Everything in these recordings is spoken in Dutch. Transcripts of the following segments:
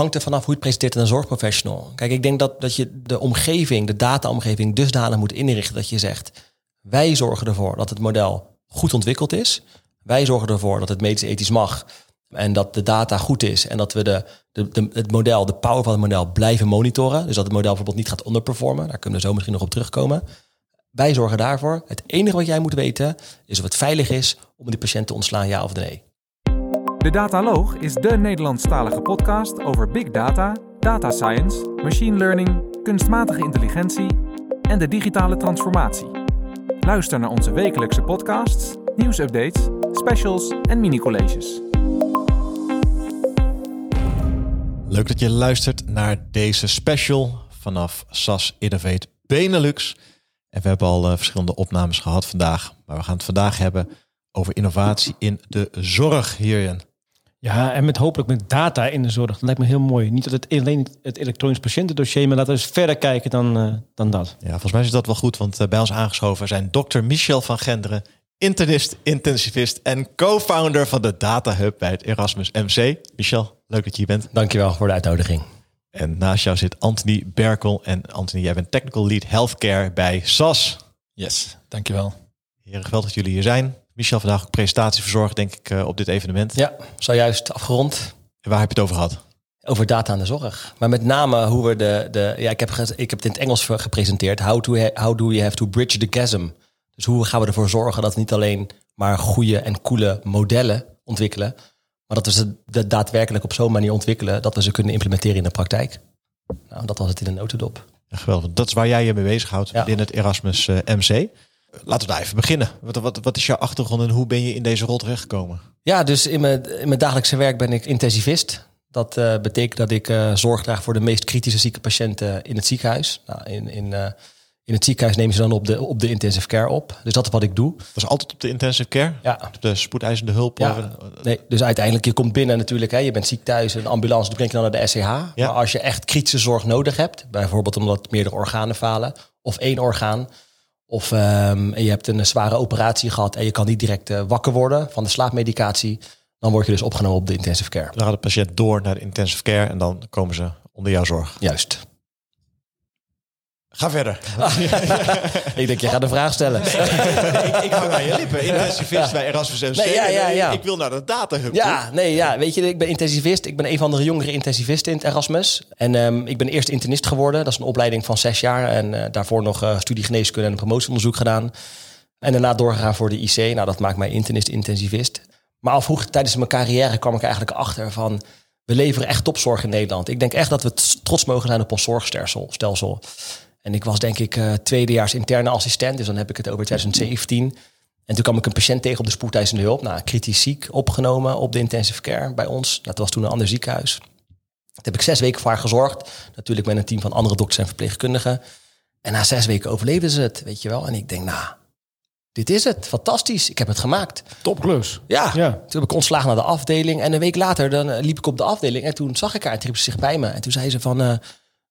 hangt er vanaf hoe je het presenteert aan een zorgprofessional. Kijk, ik denk dat, dat je de omgeving, de dataomgeving, dusdanig moet inrichten dat je zegt: wij zorgen ervoor dat het model goed ontwikkeld is. Wij zorgen ervoor dat het medisch ethisch mag. En dat de data goed is. En dat we de, de, de, het model, de power van het model blijven monitoren. Dus dat het model bijvoorbeeld niet gaat underperformen. Daar kunnen we zo misschien nog op terugkomen. Wij zorgen daarvoor. Het enige wat jij moet weten is of het veilig is om die patiënt te ontslaan, ja of nee. De Dataloog is de Nederlandstalige podcast over big data, data science, machine learning, kunstmatige intelligentie en de digitale transformatie. Luister naar onze wekelijkse podcasts, nieuwsupdates, specials en mini-colleges. Leuk dat je luistert naar deze special vanaf SAS Innovate Benelux. En we hebben al uh, verschillende opnames gehad vandaag. Maar we gaan het vandaag hebben over innovatie in de zorg hierin. Ja, en met hopelijk met data in de zorg. Dat lijkt me heel mooi. Niet dat het alleen het elektronisch patiëntendossier, maar laten we eens verder kijken dan, uh, dan dat. Ja, volgens mij is dat wel goed, want uh, bij ons aangeschoven zijn dokter Michel van Genderen, internist, intensivist en co-founder van de Data Hub bij het Erasmus MC. Michel, leuk dat je hier bent. Dankjewel voor de uitnodiging. En naast jou zit Anthony Berkel. En Anthony, jij bent Technical Lead Healthcare bij SAS. Yes, dankjewel. Heren, geweldig dat jullie hier zijn. Michel, vandaag ook presentatie verzorgd, denk ik, uh, op dit evenement. Ja, zojuist afgerond. En waar heb je het over gehad? Over data aan de zorg. Maar met name hoe we de... de ja, ik, heb, ik heb het in het Engels gepresenteerd. How, to, how do you have to bridge the chasm? Dus hoe gaan we ervoor zorgen dat we niet alleen maar goede en coole modellen ontwikkelen... maar dat we ze daadwerkelijk op zo'n manier ontwikkelen... dat we ze kunnen implementeren in de praktijk. Nou, dat was het in een notendop. Ja, geweldig. Dat is waar jij je mee bezighoudt ja. binnen het Erasmus uh, MC. Laten we daar even beginnen. Wat, wat, wat is jouw achtergrond en hoe ben je in deze rol terechtgekomen? Ja, dus in mijn, in mijn dagelijkse werk ben ik intensivist. Dat uh, betekent dat ik uh, zorg draag voor de meest kritische zieke patiënten in het ziekenhuis. Nou, in, in, uh, in het ziekenhuis nemen ze dan op de, op de intensive care op. Dus dat is wat ik doe. Dat is altijd op de intensive care? Ja. Op de spoedeisende hulp? Ja. Nee, dus uiteindelijk, je komt binnen natuurlijk. Hè, je bent ziek thuis, een ambulance, dan breng je dan naar de SCH. Ja. Maar als je echt kritische zorg nodig hebt, bijvoorbeeld omdat meerdere organen falen, of één orgaan, of um, je hebt een zware operatie gehad en je kan niet direct uh, wakker worden van de slaapmedicatie. Dan word je dus opgenomen op de intensive care. Dan gaat de patiënt door naar de intensive care en dan komen ze onder jouw zorg. Juist. Ga verder. ik denk, je gaat een vraag stellen. ik, ik hang aan je lippen. Intensivist bij Erasmus MC. Nee, ja, ja, ja. Ik wil naar de data hub. Ja, nee, ja. Weet je, ik ben intensivist. Ik ben een van de jongere intensivisten in het Erasmus. En um, ik ben eerst internist geworden. Dat is een opleiding van zes jaar. En uh, daarvoor nog uh, studie geneeskunde en een promotieonderzoek gedaan. En daarna doorgegaan voor de IC. Nou, dat maakt mij internist-intensivist. Maar al vroeg tijdens mijn carrière kwam ik eigenlijk achter van... we leveren echt topzorg in Nederland. Ik denk echt dat we trots mogen zijn op ons zorgstelsel. En ik was denk ik uh, tweedejaars interne assistent. Dus dan heb ik het over 2017. En toen kwam ik een patiënt tegen op de spoedeisende hulp. Nou, kritisch ziek opgenomen op de intensive care bij ons. Dat was toen een ander ziekenhuis. Daar heb ik zes weken voor haar gezorgd. Natuurlijk met een team van andere dokters en verpleegkundigen. En na zes weken overleefden ze het, weet je wel. En ik denk, nou, dit is het. Fantastisch. Ik heb het gemaakt. Topklus. Ja. ja. Toen heb ik ontslagen naar de afdeling. En een week later dan liep ik op de afdeling. En toen zag ik haar en riep ze zich bij me. En toen zei ze van... Uh,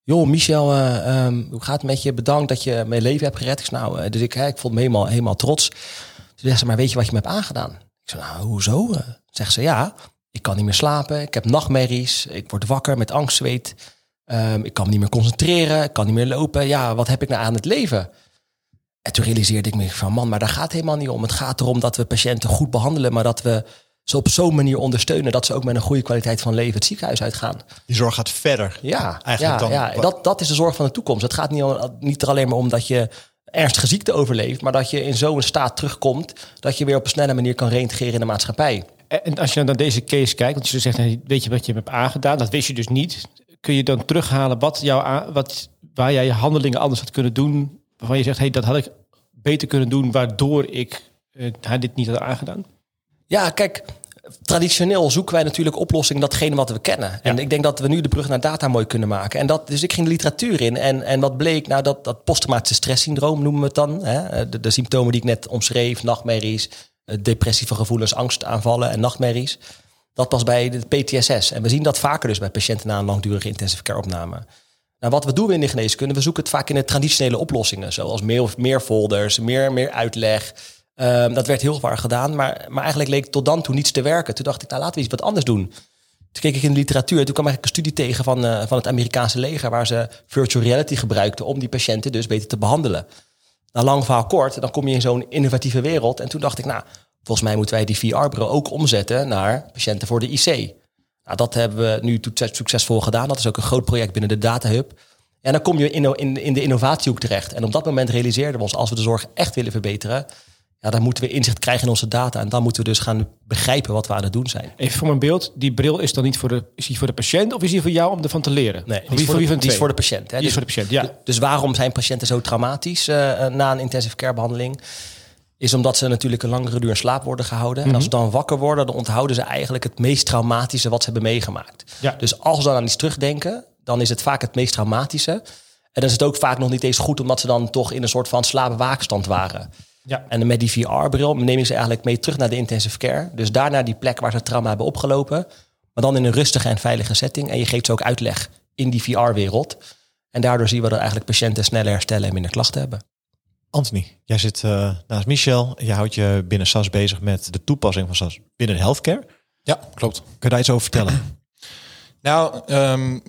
joh, Michel, uh, um, hoe gaat het met je? Bedankt dat je mijn leven hebt gered. Nou, uh, dus ik, ik vond me helemaal, helemaal trots. Toen zegt ze, maar weet je wat je me hebt aangedaan? Ik zei, nou, hoezo? Zegt ze, ja, ik kan niet meer slapen. Ik heb nachtmerries. Ik word wakker met angstzweet. Um, ik kan niet meer concentreren. Ik kan niet meer lopen. Ja, wat heb ik nou aan het leven? En toen realiseerde ik me van, man, maar daar gaat helemaal niet om. Het gaat erom dat we patiënten goed behandelen, maar dat we ze op zo'n manier ondersteunen dat ze ook met een goede kwaliteit van leven het ziekenhuis uitgaan. Die zorg gaat verder. Ja, eigenlijk ja, dan. Ja, dat, dat is de zorg van de toekomst. Het gaat niet, om, niet er alleen maar om dat je ernstige ziekte overleeft, maar dat je in zo'n staat terugkomt dat je weer op een snelle manier kan reintegreren in de maatschappij. En als je naar deze case kijkt, want je zegt, weet je wat je hebt aangedaan, dat wist je dus niet. Kun je dan terughalen wat jou, wat, waar jij je handelingen anders had kunnen doen, waarvan je zegt, hey, dat had ik beter kunnen doen, waardoor ik uh, dit niet had aangedaan? Ja, kijk, traditioneel zoeken wij natuurlijk oplossingen datgene wat we kennen. Ja. En ik denk dat we nu de brug naar data mooi kunnen maken. En dat, dus ik ging de literatuur in. En, en wat bleek, nou dat, dat posttraumatische stresssyndroom noemen we het dan. Hè? De, de symptomen die ik net omschreef, nachtmerries, depressieve gevoelens, angstaanvallen en nachtmerries. Dat was bij de PTSS. En we zien dat vaker dus bij patiënten na een langdurige intensive care opname. Nou, wat we doen in de geneeskunde, we zoeken het vaak in de traditionele oplossingen. Zoals meer, meer folders, meer, meer uitleg. Um, dat werd heel vaak gedaan, maar, maar eigenlijk leek tot dan toe niets te werken. Toen dacht ik, nou laten we iets wat anders doen. Toen keek ik in de literatuur. Toen kwam ik een studie tegen van, uh, van het Amerikaanse leger... waar ze virtual reality gebruikten om die patiënten dus beter te behandelen. Nou, lang verhaal kort, dan kom je in zo'n innovatieve wereld. En toen dacht ik, nou, volgens mij moeten wij die VR-bril ook omzetten... naar patiënten voor de IC. Nou, dat hebben we nu succesvol gedaan. Dat is ook een groot project binnen de Data Hub. En dan kom je in, in, in de innovatiehoek terecht. En op dat moment realiseerden we ons, als we de zorg echt willen verbeteren ja, dan moeten we inzicht krijgen in onze data. En dan moeten we dus gaan begrijpen wat we aan het doen zijn. Even voor mijn beeld, die bril is dan niet voor de, is die voor de patiënt of is die voor jou om ervan te leren? Nee, die, is voor, wie die is voor de patiënt. Hè? Die is voor de patiënt, ja. Dus waarom zijn patiënten zo traumatisch uh, na een intensive care behandeling? Is omdat ze natuurlijk een langere duur in slaap worden gehouden. En als ze dan wakker worden, dan onthouden ze eigenlijk het meest traumatische wat ze hebben meegemaakt. Ja. Dus als ze dan aan iets terugdenken, dan is het vaak het meest traumatische. En dan is het ook vaak nog niet eens goed, omdat ze dan toch in een soort van slaapwaakstand waren. Ja. En met die VR-bril neem je ze eigenlijk mee terug naar de intensive care. Dus daar naar die plek waar ze trauma hebben opgelopen. Maar dan in een rustige en veilige setting. En je geeft ze ook uitleg in die VR-wereld. En daardoor zien we dat eigenlijk patiënten sneller herstellen en minder klachten hebben. Anthony, jij zit uh, naast Michel. Je houdt je binnen SAS bezig met de toepassing van SAS binnen healthcare. Ja, klopt. Kun je daar iets over vertellen? Nou, um,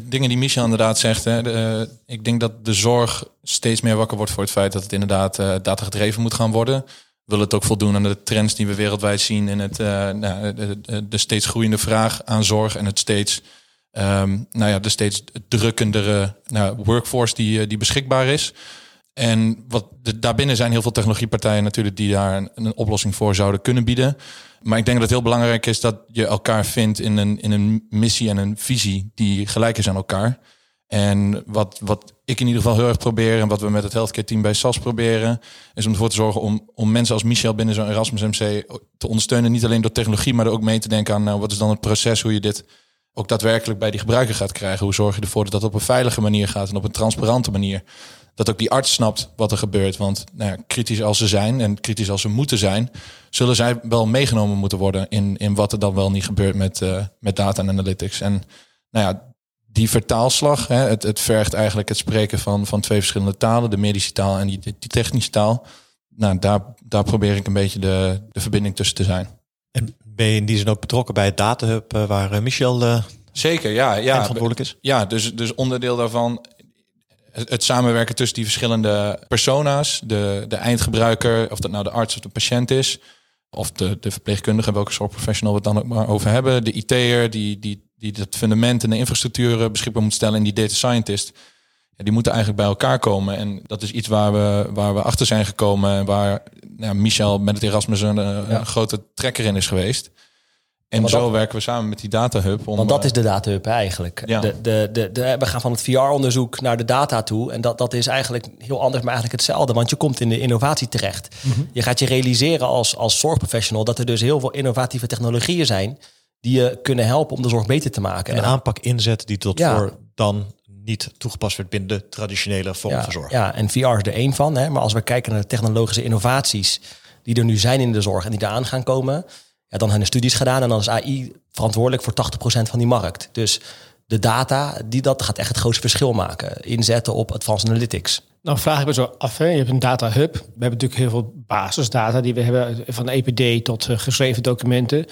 dingen die Michel inderdaad zegt. Hè, de, ik denk dat de zorg steeds meer wakker wordt voor het feit dat het inderdaad uh, datagedreven moet gaan worden. Wil het ook voldoen aan de trends die we wereldwijd zien in het, uh, nou, de, de, steeds groeiende vraag aan zorg en het steeds, um, nou ja, de steeds drukkendere nou, workforce die, die beschikbaar is. En wat daarbinnen zijn heel veel technologiepartijen natuurlijk die daar een, oplossing voor zouden kunnen bieden. Maar ik denk dat het heel belangrijk is dat je elkaar vindt in een, in een missie en een visie die gelijk is aan elkaar. En wat, wat ik in ieder geval heel erg probeer en wat we met het healthcare team bij SAS proberen, is om ervoor te zorgen om, om mensen als Michel binnen zo'n Erasmus MC te ondersteunen. Niet alleen door technologie, maar er ook mee te denken aan nou, wat is dan het proces, hoe je dit ook daadwerkelijk bij die gebruiker gaat krijgen. Hoe zorg je ervoor dat dat op een veilige manier gaat en op een transparante manier dat ook die arts snapt wat er gebeurt. Want nou ja, kritisch als ze zijn en kritisch als ze moeten zijn, zullen zij wel meegenomen moeten worden in, in wat er dan wel niet gebeurt met, uh, met data en analytics. En nou ja, die vertaalslag, hè, het, het vergt eigenlijk het spreken van, van twee verschillende talen, de medische taal en die, die technische taal. Nou, daar, daar probeer ik een beetje de, de verbinding tussen te zijn. En ben je in die zin ook betrokken bij het datahub uh, waar uh, Michel uh, Zeker, ja, ja. verantwoordelijk is? Ja, dus, dus onderdeel daarvan het samenwerken tussen die verschillende persona's, de, de eindgebruiker, of dat nou de arts of de patiënt is, of de, de verpleegkundige, welke zorgprofessional we het dan ook maar over hebben, de IT'er die, die, die het fundament en de infrastructuur beschikbaar moet stellen en die data scientist. Ja, die moeten eigenlijk bij elkaar komen. En dat is iets waar we, waar we achter zijn gekomen. En waar nou, Michel met het Erasmus een, een grote trekker in is geweest. En zo werken we samen met die data hub. Om, want dat is de data hub eigenlijk. Ja. De, de, de, de, we gaan van het VR-onderzoek naar de data toe. En dat, dat is eigenlijk heel anders, maar eigenlijk hetzelfde. Want je komt in de innovatie terecht. Mhm. Je gaat je realiseren als, als zorgprofessional dat er dus heel veel innovatieve technologieën zijn die je kunnen helpen om de zorg beter te maken. En een aanpak inzetten die tot voor dan niet toegepast werd binnen de traditionele vorm ja, van zorg. Ja, en VR is er één van. Hè? Maar als we kijken naar de technologische innovaties die er nu zijn in de zorg en die eraan gaan komen ja, dan er studies gedaan en dan is AI verantwoordelijk voor 80% van die markt. Dus de data, die, dat gaat echt het grootste verschil maken. Inzetten op advanced analytics. Nou vraag ik me zo af, je hebt een data hub. We hebben natuurlijk heel veel basisdata die we hebben, van EPD tot uh, geschreven documenten.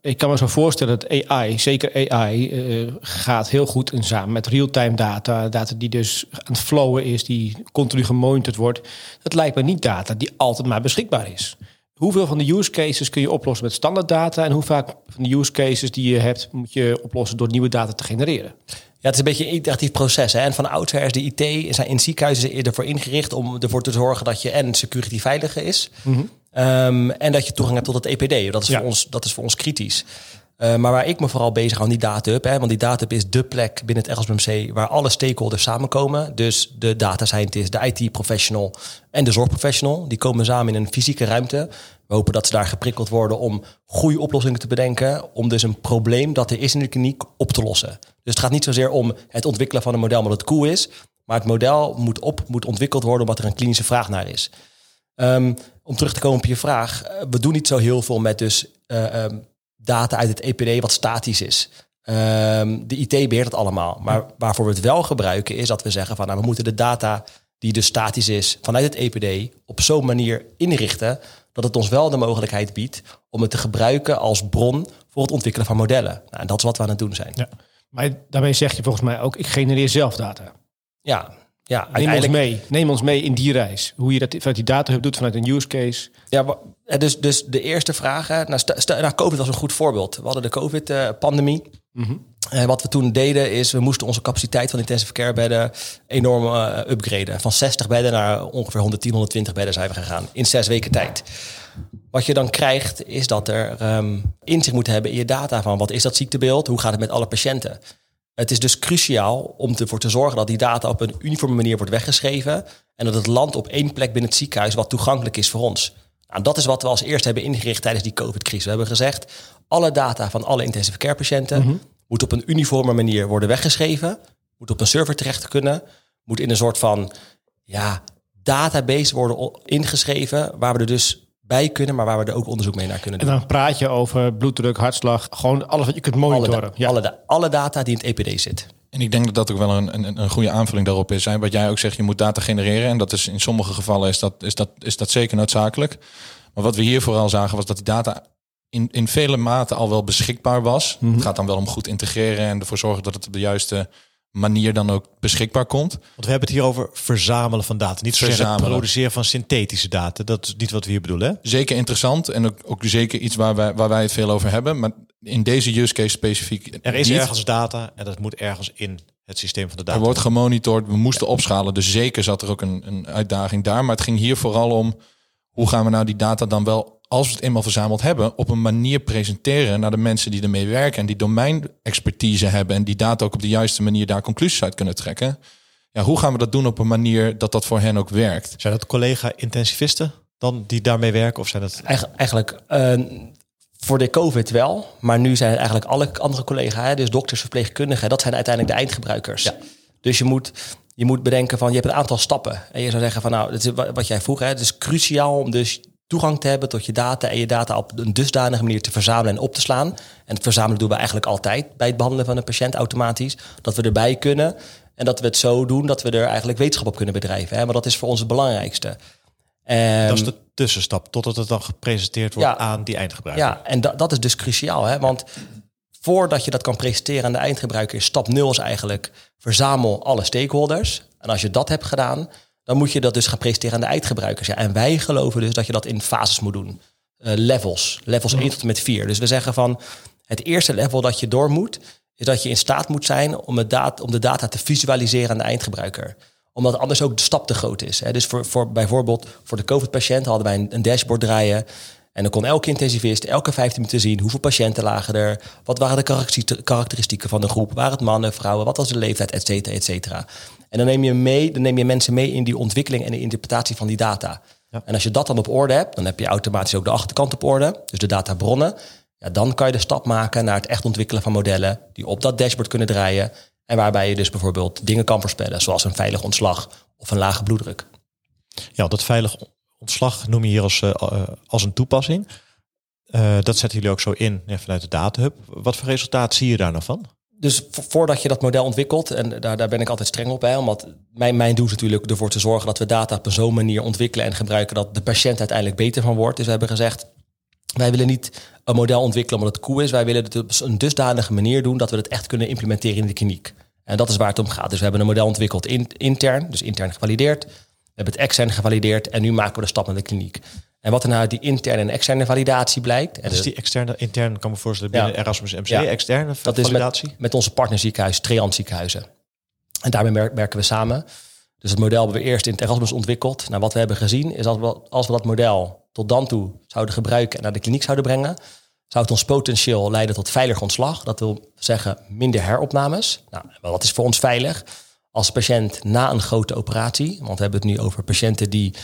Ik kan me zo voorstellen dat AI, zeker AI, uh, gaat heel goed in samen met real-time data. Data die dus aan het flowen is, die continu gemonitord wordt. Dat lijkt me niet data die altijd maar beschikbaar is. Hoeveel van de use cases kun je oplossen met standaard data en hoe vaak van de use cases die je hebt moet je oplossen door nieuwe data te genereren? Ja, het is een beetje een interactief proces. Hè? En van oudsher is de IT zijn in ziekenhuizen ervoor ingericht om ervoor te zorgen dat je en security veilig is. Mhm. Ehm, en dat je toegang hebt tot het EPD. Dat is, voor, ons, dat is voor ons kritisch. Uh, maar waar ik me vooral bezig hou, die data hè, want die data is de plek binnen het RSMC waar alle stakeholders samenkomen. Dus de data scientist, de IT-professional en de zorgprofessional, die komen samen in een fysieke ruimte. We hopen dat ze daar geprikkeld worden om goede oplossingen te bedenken, om dus een probleem dat er is in de kliniek op te lossen. Dus het gaat niet zozeer om het ontwikkelen van een model omdat het cool is, maar het model moet, op, moet ontwikkeld worden omdat er een klinische vraag naar is. Um, om terug te komen op je vraag, eh, we doen niet zo heel veel met dus uh, um, data uit het EPD wat statisch is. Um, de IT beheert het allemaal. Maar waarvoor we het wel gebruiken is dat we zeggen van nou, we moeten de data die dus statisch is vanuit het EPD op zo'n manier inrichten dat het ons wel de mogelijkheid biedt om het te gebruiken als bron voor het ontwikkelen van modellen. Nou, en dat is wat we aan het doen zijn. Ja. Maar daarmee zeg je volgens mij ook, ik genereer zelf data. Ja, ja Neem ons mee. Neem ons mee in die reis. Hoe je dat vanuit die data doet, vanuit een use case. Ja, eh, dus, dus de eerste vraag. Nou, nou, COVID was een goed voorbeeld. We hadden de COVID-pandemie. En wat we toen deden is, we moesten onze capaciteit van intensive care bedden enorm eh, upgraden. Van 60 bedden naar ongeveer 110, 120 bedden zijn we gegaan in zes weken tijd. Wat je dan krijgt, is dat er ehm, inzicht moet hebben in je data van wat is dat ziektebeeld, hoe gaat het met alle patiënten. Het is dus cruciaal om ervoor te zorgen dat die data op een uniforme manier wordt weggeschreven en dat het landt op één plek binnen het ziekenhuis wat toegankelijk is voor ons. Nou, dat is wat we als eerste hebben ingericht tijdens die COVID-crisis. We hebben gezegd, alle data van alle intensive care patiënten moet op een uniforme manier worden weggeschreven, moet op een server terecht kunnen, moet in een soort van ja, database worden ingeschreven, waar we er dus bij kunnen, maar waar we er ook onderzoek mee naar kunnen En doen. dan praat je over bloeddruk, hartslag. Gewoon alles wat je kunt Alle, monitoren. da- ja. alle, da- alle data die in het EPD zit. En ik denk dat dat ook wel een, een, een goede aanvulling daarop is. Hè. Wat jij ook zegt, je moet data genereren. En dat is in sommige gevallen is dat, is dat, is dat zeker noodzakelijk. Maar wat we hier vooral zagen was dat die data in, in vele mate al wel beschikbaar was. Mhm. Het gaat dan wel om goed integreren en ervoor zorgen dat het op de juiste manier dan ook beschikbaar komt. Want we hebben het hier over verzamelen van data. Niet zozeer het Verzamelen. produceren van synthetische data. Dat is niet wat we hier bedoelen. Hè? Zeker interessant en ook, ook zeker iets waar wij, waar wij het veel over hebben. Maar in deze use case specifiek Er is niet. ergens data en dat moet ergens in het systeem van de data. Er wordt gemonitord, we moesten opschalen. Dus zeker zat er ook een, een uitdaging daar. Maar het ging hier vooral om hoe gaan we nou die data dan wel, als we het eenmaal verzameld hebben, op een manier presenteren naar de mensen die ermee werken en die domeinexpertise hebben en die data ook op de juiste manier daar conclusies uit kunnen trekken. Ja, hoe gaan we dat doen op een manier dat dat voor hen ook werkt? Zijn dat collega-intensivisten dan die daarmee werken? Of zijn dat... Eigen- Eigenlijk eh, voor de COVID wel, maar nu zijn het eigenlijk alle andere collega's, dus dokters, verpleegkundigen, dat zijn uiteindelijk de eindgebruikers. Dus je moet, je moet bedenken van, je hebt een aantal stappen. En je zou zeggen van, nou, dat is wa- wat jij vroeg, hè, het is cruciaal om dus toegang te hebben tot je data en je data op een dusdanige manier te verzamelen en op te slaan. En het verzamelen doen we eigenlijk altijd bij het behandelen van een patiënt automatisch. Dat we erbij kunnen en dat we het zo doen dat we er eigenlijk wetenschap op kunnen bedrijven. Hè, maar dat is voor ons het belangrijkste. Ehm, dat is de tussenstap totdat het dan gepresenteerd wordt Ja. aan die eindgebruiker. ja, en da- dat is dus cruciaal. Hè? Want voordat je dat kan presenteren aan de eindgebruiker, is stap 0 is eigenlijk verzamel alle stakeholders. En als je dat hebt gedaan, dan moet je dat dus gaan presenteren aan de eindgebruikers. Ja, en wij geloven dus dat je dat in fases moet doen. Eh, levels. Levels 1 tot en met 4. Dus we zeggen van het eerste level dat je door moet, is dat je in staat moet zijn om, om de data te visualiseren aan de eindgebruiker omdat anders ook de stap te groot is. Hè. Dus voor, voor, bijvoorbeeld voor de COVID-patiënt hadden wij een, een dashboard draaien. En dan kon elke intensivist elke 15 minuten zien hoeveel patiënten lagen er. Wat waren de karakteristieken van de groep? Waren het mannen, vrouwen? Wat was de leeftijd, et cetera, et cetera. En dan neem je, mee, dan neem je mensen mee in die ontwikkeling en de interpretatie van die data. En als je dat dan op orde hebt, dan heb je automatisch ook de achterkant op orde. Dus de databronnen. Ja, dan kan je de stap maken naar het echt ontwikkelen van modellen die op dat dashboard kunnen draaien. En waarbij je dus bijvoorbeeld dingen kan voorspellen, zoals een veilig ontslag of een lage bloeddruk. Ja, dat veilig ontslag noem je hier als, eh, eh, als een toepassing. Eh, dat zetten jullie ook zo in ja, vanuit de datahub. Wat voor resultaat zie je daar nou van? Dus vo- voordat je dat model ontwikkelt, en daar, daar ben ik altijd streng op bij, omdat mijn, mijn doel is natuurlijk ervoor te zorgen dat we data op zo'n manier ontwikkelen en gebruiken dat de patiënt uiteindelijk beter van wordt. Dus we hebben gezegd, wij willen niet een model ontwikkelen omdat het cool is. Wij willen het op een dusdanige manier doen dat we het echt kunnen implementeren in de kliniek. En dat is waar het om gaat. Dus we hebben een model ontwikkeld in, intern, dus intern gevalideerd. We hebben het extern gevalideerd en nu maken we de stap naar de kliniek. En wat er nou uit die interne en externe validatie blijkt. En Dat is die externe, intern, kan me voorstellen, binnen Ja. Erasmus MC, Ja. externe dat is validatie. met, met onze partnerziekenhuis, Treant ziekenhuizen. En daarmee wer- werken we samen. Dus het model hebben we eerst in het Erasmus ontwikkeld. Nou, wat we hebben gezien is als we, als we dat model tot dan toe zouden gebruiken en naar de kliniek zouden brengen, zou het ons potentieel leiden tot veilig ontslag. Dat wil zeggen minder heropnames. Nou, wat is voor ons veilig? Als patiënt na een grote operatie, want we hebben het nu over patiënten die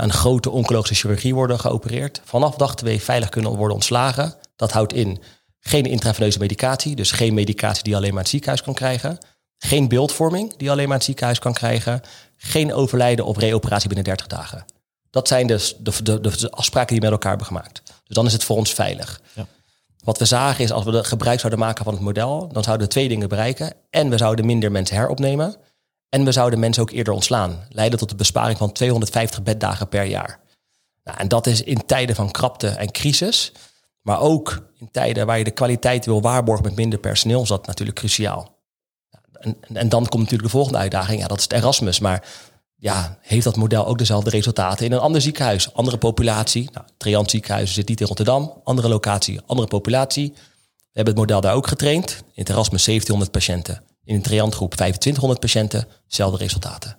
een grote oncologische chirurgie worden geopereerd, vanaf dag 2 veilig kunnen worden ontslagen. Dat houdt in geen intraveneuze medicatie, dus geen medicatie die alleen maar in het ziekenhuis kan krijgen. Geen beeldvorming die alleen maar in het ziekenhuis kan krijgen. Geen overlijden of reoperatie binnen 30 dagen. Dat zijn dus de, de, de, afspraken die we met elkaar hebben gemaakt. Dus dan is het voor ons veilig. Ja. Wat we zagen is, als we de gebruik zouden maken van het model, dan zouden we twee dingen bereiken. En we zouden minder mensen heropnemen. En we zouden mensen ook eerder ontslaan. Leiden tot een besparing van 250 beddagen per jaar. Nou, en dat is in tijden van krapte en crisis. Maar ook in tijden waar je de kwaliteit wil waarborgen met minder personeel, is dat natuurlijk cruciaal. En, en dan komt natuurlijk de volgende uitdaging, ja, dat is het Erasmus. Maar ja, heeft dat model ook dezelfde resultaten in een ander ziekenhuis, andere populatie? Nou, Triant ziekenhuis zit niet in Rotterdam, andere locatie, andere populatie. We hebben het model daar ook getraind. In het Erasmus 1700 patiënten. In een Triantgroep 2500 patiënten, dezelfde resultaten.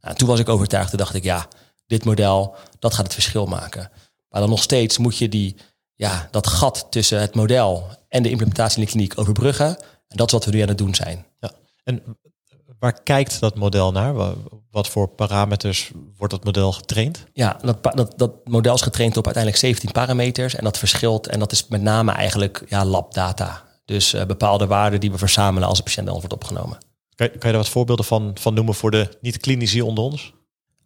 Nou, toen was ik overtuigd, toen dacht ik, ja, dit model, dat gaat het verschil maken. Maar dan nog steeds moet je die, ja, dat gat tussen het model en de implementatie in de kliniek overbruggen. En dat is wat we nu aan het doen zijn. Ja. En waar kijkt dat model naar? Wat voor parameters wordt dat model getraind? Ja, dat, dat, dat model is getraind op uiteindelijk 17 parameters. En dat verschilt. En dat is met name eigenlijk ja, labdata. Dus uh, bepaalde waarden die we verzamelen als een patiënt wordt opgenomen. Kan je, kan je daar wat voorbeelden van, van noemen voor de niet-klinici onder ons?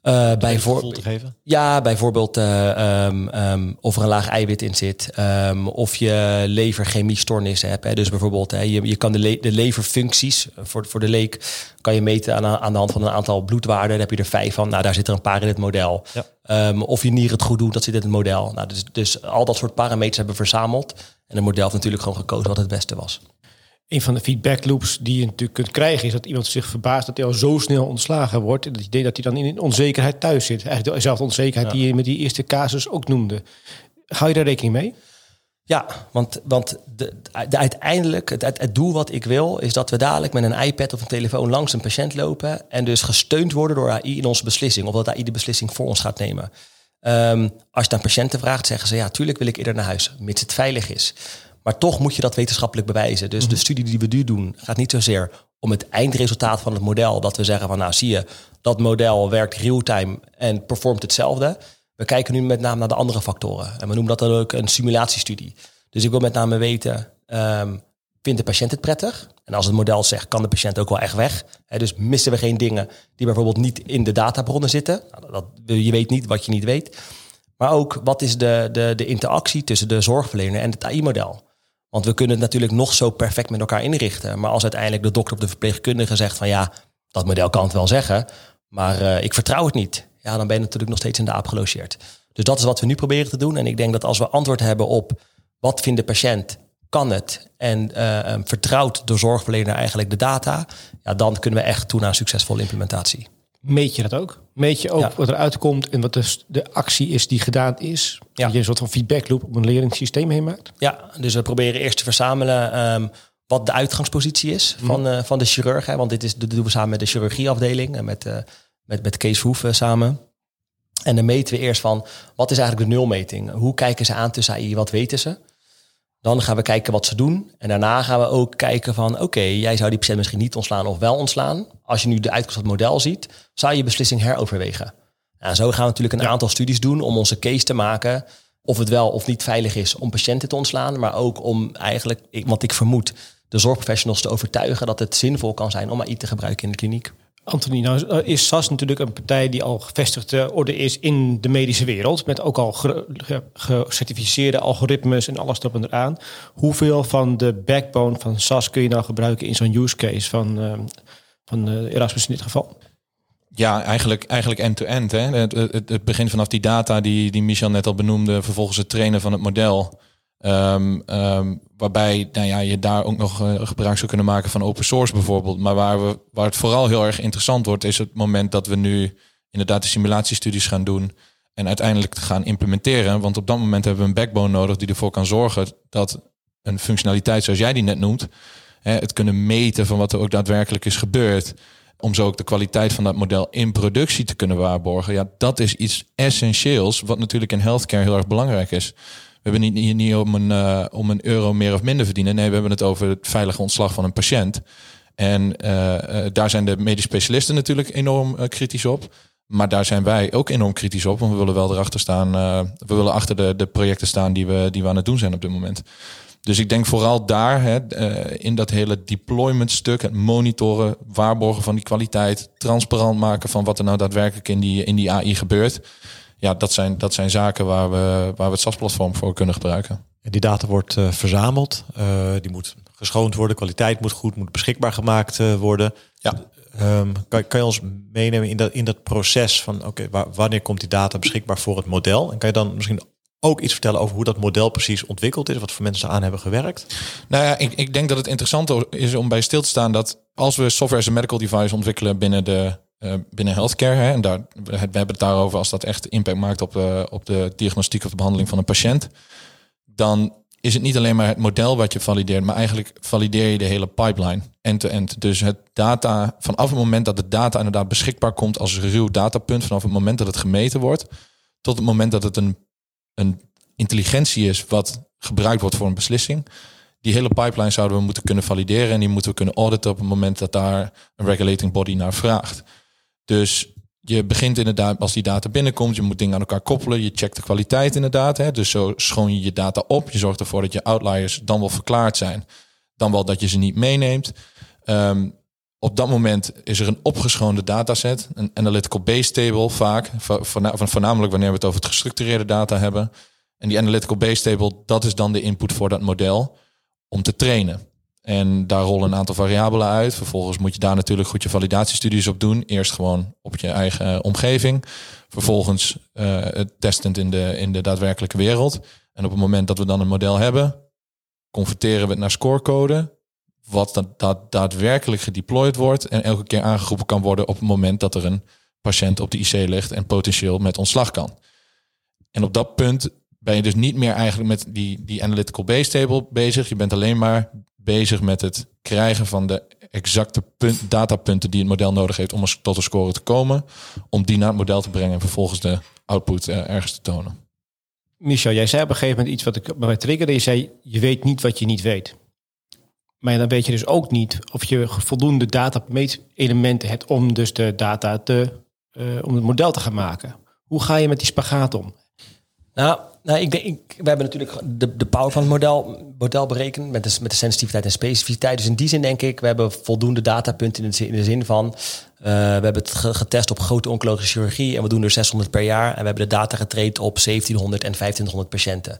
Uh, bijvoorbeeld, ja, bijvoorbeeld uh, um, um, of er een laag eiwit in zit. Um, of je leverchemiestoornissen hebt. Hè. Dus bijvoorbeeld, hè, je, je kan de, le de leverfuncties voor, voor de leek kan je meten aan, aan de hand van een aantal bloedwaarden. Daar heb je er vijf van. Nou, daar zit er een paar in het model. Ja. of je nier het goed doet, dat zit in het model. Nou, dus, dus al dat soort parameters hebben we verzameld. En het model heeft natuurlijk gewoon gekozen wat het beste was een van de feedback loops die je natuurlijk kunt krijgen, is dat iemand zich verbaast dat hij al zo snel ontslagen wordt. En dat idee dat hij dan in onzekerheid thuis zit. Eigenlijk dezelfde onzekerheid die je met die eerste casus ook noemde. Hou je daar rekening mee? Ja, want, want de, de, uiteindelijk, het, het, doel wat ik wil, is dat we dadelijk met een iPad of een telefoon langs een patiënt lopen. En dus gesteund worden door AI in onze beslissing. Of dat AI de beslissing voor ons gaat nemen. Um, als je aan patiënten vraagt, zeggen ze ja, tuurlijk wil ik eerder naar huis, mits het veilig is. Maar toch moet je dat wetenschappelijk bewijzen. Dus de mhm. studie die we nu doen gaat niet zozeer om het eindresultaat van het model. Dat we zeggen van nou zie je, dat model werkt real-time en performt hetzelfde. We kijken nu met name naar de andere factoren. En we noemen dat dan ook een simulatiestudie. Dus ik wil met name weten, um, vindt de patiënt het prettig? En als het model zegt, kan de patiënt ook wel echt weg? dus missen we geen dingen die bijvoorbeeld niet in de databronnen zitten. Nou, dat, je weet niet wat je niet weet. Maar ook, wat is de, de, de interactie tussen de zorgverlener en het AI-model? Want we kunnen het natuurlijk nog zo perfect met elkaar inrichten. Maar als uiteindelijk de dokter of de verpleegkundige zegt van ja, dat model kan het wel zeggen, maar uh, ik vertrouw het niet. Ja, dan ben je natuurlijk nog steeds in de aap gelogeerd. Dus dat is wat we nu proberen te doen. En ik denk dat als we antwoord hebben op wat vindt de patiënt, kan het en uh, vertrouwt de zorgverlener eigenlijk de data, ja, dan kunnen we echt toe naar een succesvolle implementatie. Meet je dat ook? Meet je ook wat eruit komt en wat de, de actie is die gedaan is? Ja. Dat je een soort van feedback loop op een leringssysteem heen maakt? Ja, dus we proberen eerst te verzamelen um, wat de uitgangspositie is mhm. van, uh, van de chirurg. Hè, want dit, is, doen we samen met de chirurgieafdeling en met, uh, met, met Kees Verhoeven samen. En dan meten we eerst van, wat is eigenlijk de nulmeting? Hoe kijken ze aan tussen AI, wat weten ze? Dan gaan we kijken wat ze doen. En daarna gaan we ook kijken van, oké, jij zou die patiënt misschien niet ontslaan of wel ontslaan. Als je nu de uitkomst van het model ziet, zou je beslissing heroverwegen. En zo gaan we natuurlijk een aantal studies doen om onze case te maken of het wel of niet veilig is om patiënten te ontslaan, maar ook om eigenlijk, want ik vermoed, de zorgprofessionals te overtuigen dat het zinvol kan zijn om AI te gebruiken in de kliniek. Anthony, nou eh, is SAS natuurlijk een partij die al gevestigde orde is in de medische wereld. Met ook al gecertificeerde algoritmes en alles erop en eraan. Hoeveel van de backbone van SAS kun je nou gebruiken in zo'n use case van, uh, van uh, Erasmus in dit geval? Ja, eigenlijk, eigenlijk end-to-end. -end, het, het, het begint vanaf die data die, die Michel net al benoemde. Vervolgens het trainen van het model. Um, um, waarbij nou ja, je daar ook nog uh, gebruik zou kunnen maken van open source bijvoorbeeld. Maar waar, we, waar het vooral heel erg interessant wordt, is het moment dat we nu inderdaad de simulatiestudies gaan doen. En uiteindelijk gaan implementeren. Want op dat moment hebben we een backbone nodig die ervoor kan zorgen dat een functionaliteit zoals jij die net noemt. Hè, het kunnen meten van wat er ook daadwerkelijk is gebeurd. Om zo ook de kwaliteit van dat model in productie te kunnen waarborgen. Ja, dat is iets essentieels. Wat natuurlijk in healthcare heel erg belangrijk is. We hebben niet, hier niet om een, uh, om een euro meer of minder verdienen. Nee, we hebben het over het veilige ontslag van een patiënt. En uh, daar zijn de medisch specialisten natuurlijk enorm kritisch op. Maar daar zijn wij ook enorm kritisch op. Want we willen wel erachter staan. we willen achter de, de projecten staan die we, die we aan het doen zijn op dit moment. Dus ik denk vooral daar, hè, in dat hele deployment stuk, het monitoren, waarborgen van die kwaliteit, transparant maken van wat er nou daadwerkelijk in die, in die AI gebeurt ja, dat zijn, dat zijn zaken waar we, waar we het SAS-platform voor kunnen gebruiken. En die data wordt uh, verzameld, uh, die moet geschoond worden, kwaliteit moet goed, moet beschikbaar gemaakt uh, worden. Ja. Um, kan, kan je ons meenemen in dat, in dat proces van oké, okay, wanneer komt die data beschikbaar voor het model? En kan je dan misschien ook iets vertellen over hoe dat model precies ontwikkeld is, wat voor mensen aan hebben gewerkt? Nou ja, ik, ik denk dat het interessant is om bij stil te staan dat als we software as a medical device ontwikkelen binnen de uh, binnen healthcare, hè, en daar, we hebben het daarover als dat echt impact maakt op, uh, op de diagnostiek of de behandeling van een patiënt, dan is het niet alleen maar het model wat je valideert, maar eigenlijk valideer je de hele pipeline end-to-end. Dus het data, vanaf het moment dat de data inderdaad beschikbaar komt als ruw datapunt, vanaf het moment dat het gemeten wordt, tot het moment dat het een, een intelligentie is wat gebruikt wordt voor een beslissing. Die hele pipeline zouden we moeten kunnen valideren en die moeten we kunnen auditen op het moment dat daar een regulating body naar vraagt. Dus je begint inderdaad, als die data binnenkomt, je moet dingen aan elkaar koppelen. Je checkt de kwaliteit inderdaad. Hè? Dus zo schoon je je data op. Je zorgt ervoor dat je outliers dan wel verklaard zijn. Dan wel dat je ze niet meeneemt. Um, op dat moment is er een opgeschoonde dataset, een analytical base table vaak, voornamelijk wanneer we het over het gestructureerde data hebben. En die analytical base table, dat is dan de input voor dat model om te trainen. En daar rollen een aantal variabelen uit. Vervolgens moet je daar natuurlijk goed je validatiestudies op doen. Eerst gewoon op je eigen eh, omgeving. Vervolgens uh, testend in de, in de daadwerkelijke wereld. En op het moment dat we dan een model hebben, converteren we het naar scorecode. Wat dat, dat daadwerkelijk gedeployed wordt en elke keer aangeroepen kan worden op het moment dat er een patiënt op de IC ligt en potentieel met ontslag kan. En op dat punt ben je dus niet meer eigenlijk met die, die analytical base table bezig. Je bent alleen maar bezig met het krijgen van de exacte punt, datapunten die het model nodig heeft om tot een score te komen. Om die naar het model te brengen en vervolgens de output uh, ergens te tonen. Michel, jij zei op een gegeven moment iets wat ik bij triggerde. Je zei, je weet niet wat je niet weet. Maar dan weet je dus ook niet of je voldoende data elementen hebt om dus de data te, uh, om het model te gaan maken. Hoe ga je met die spagaat om? Nou, nou, ik denk, we hebben natuurlijk de, de power van het model, model berekend met de, met de sensitiviteit en specificiteit. Dus in die zin denk ik, we hebben voldoende datapunten in de, in de zin van, uh, we hebben het getest op grote oncologische chirurgie en we doen er 600 per jaar. En we hebben de data getraind op 1700 en 1500 patiënten.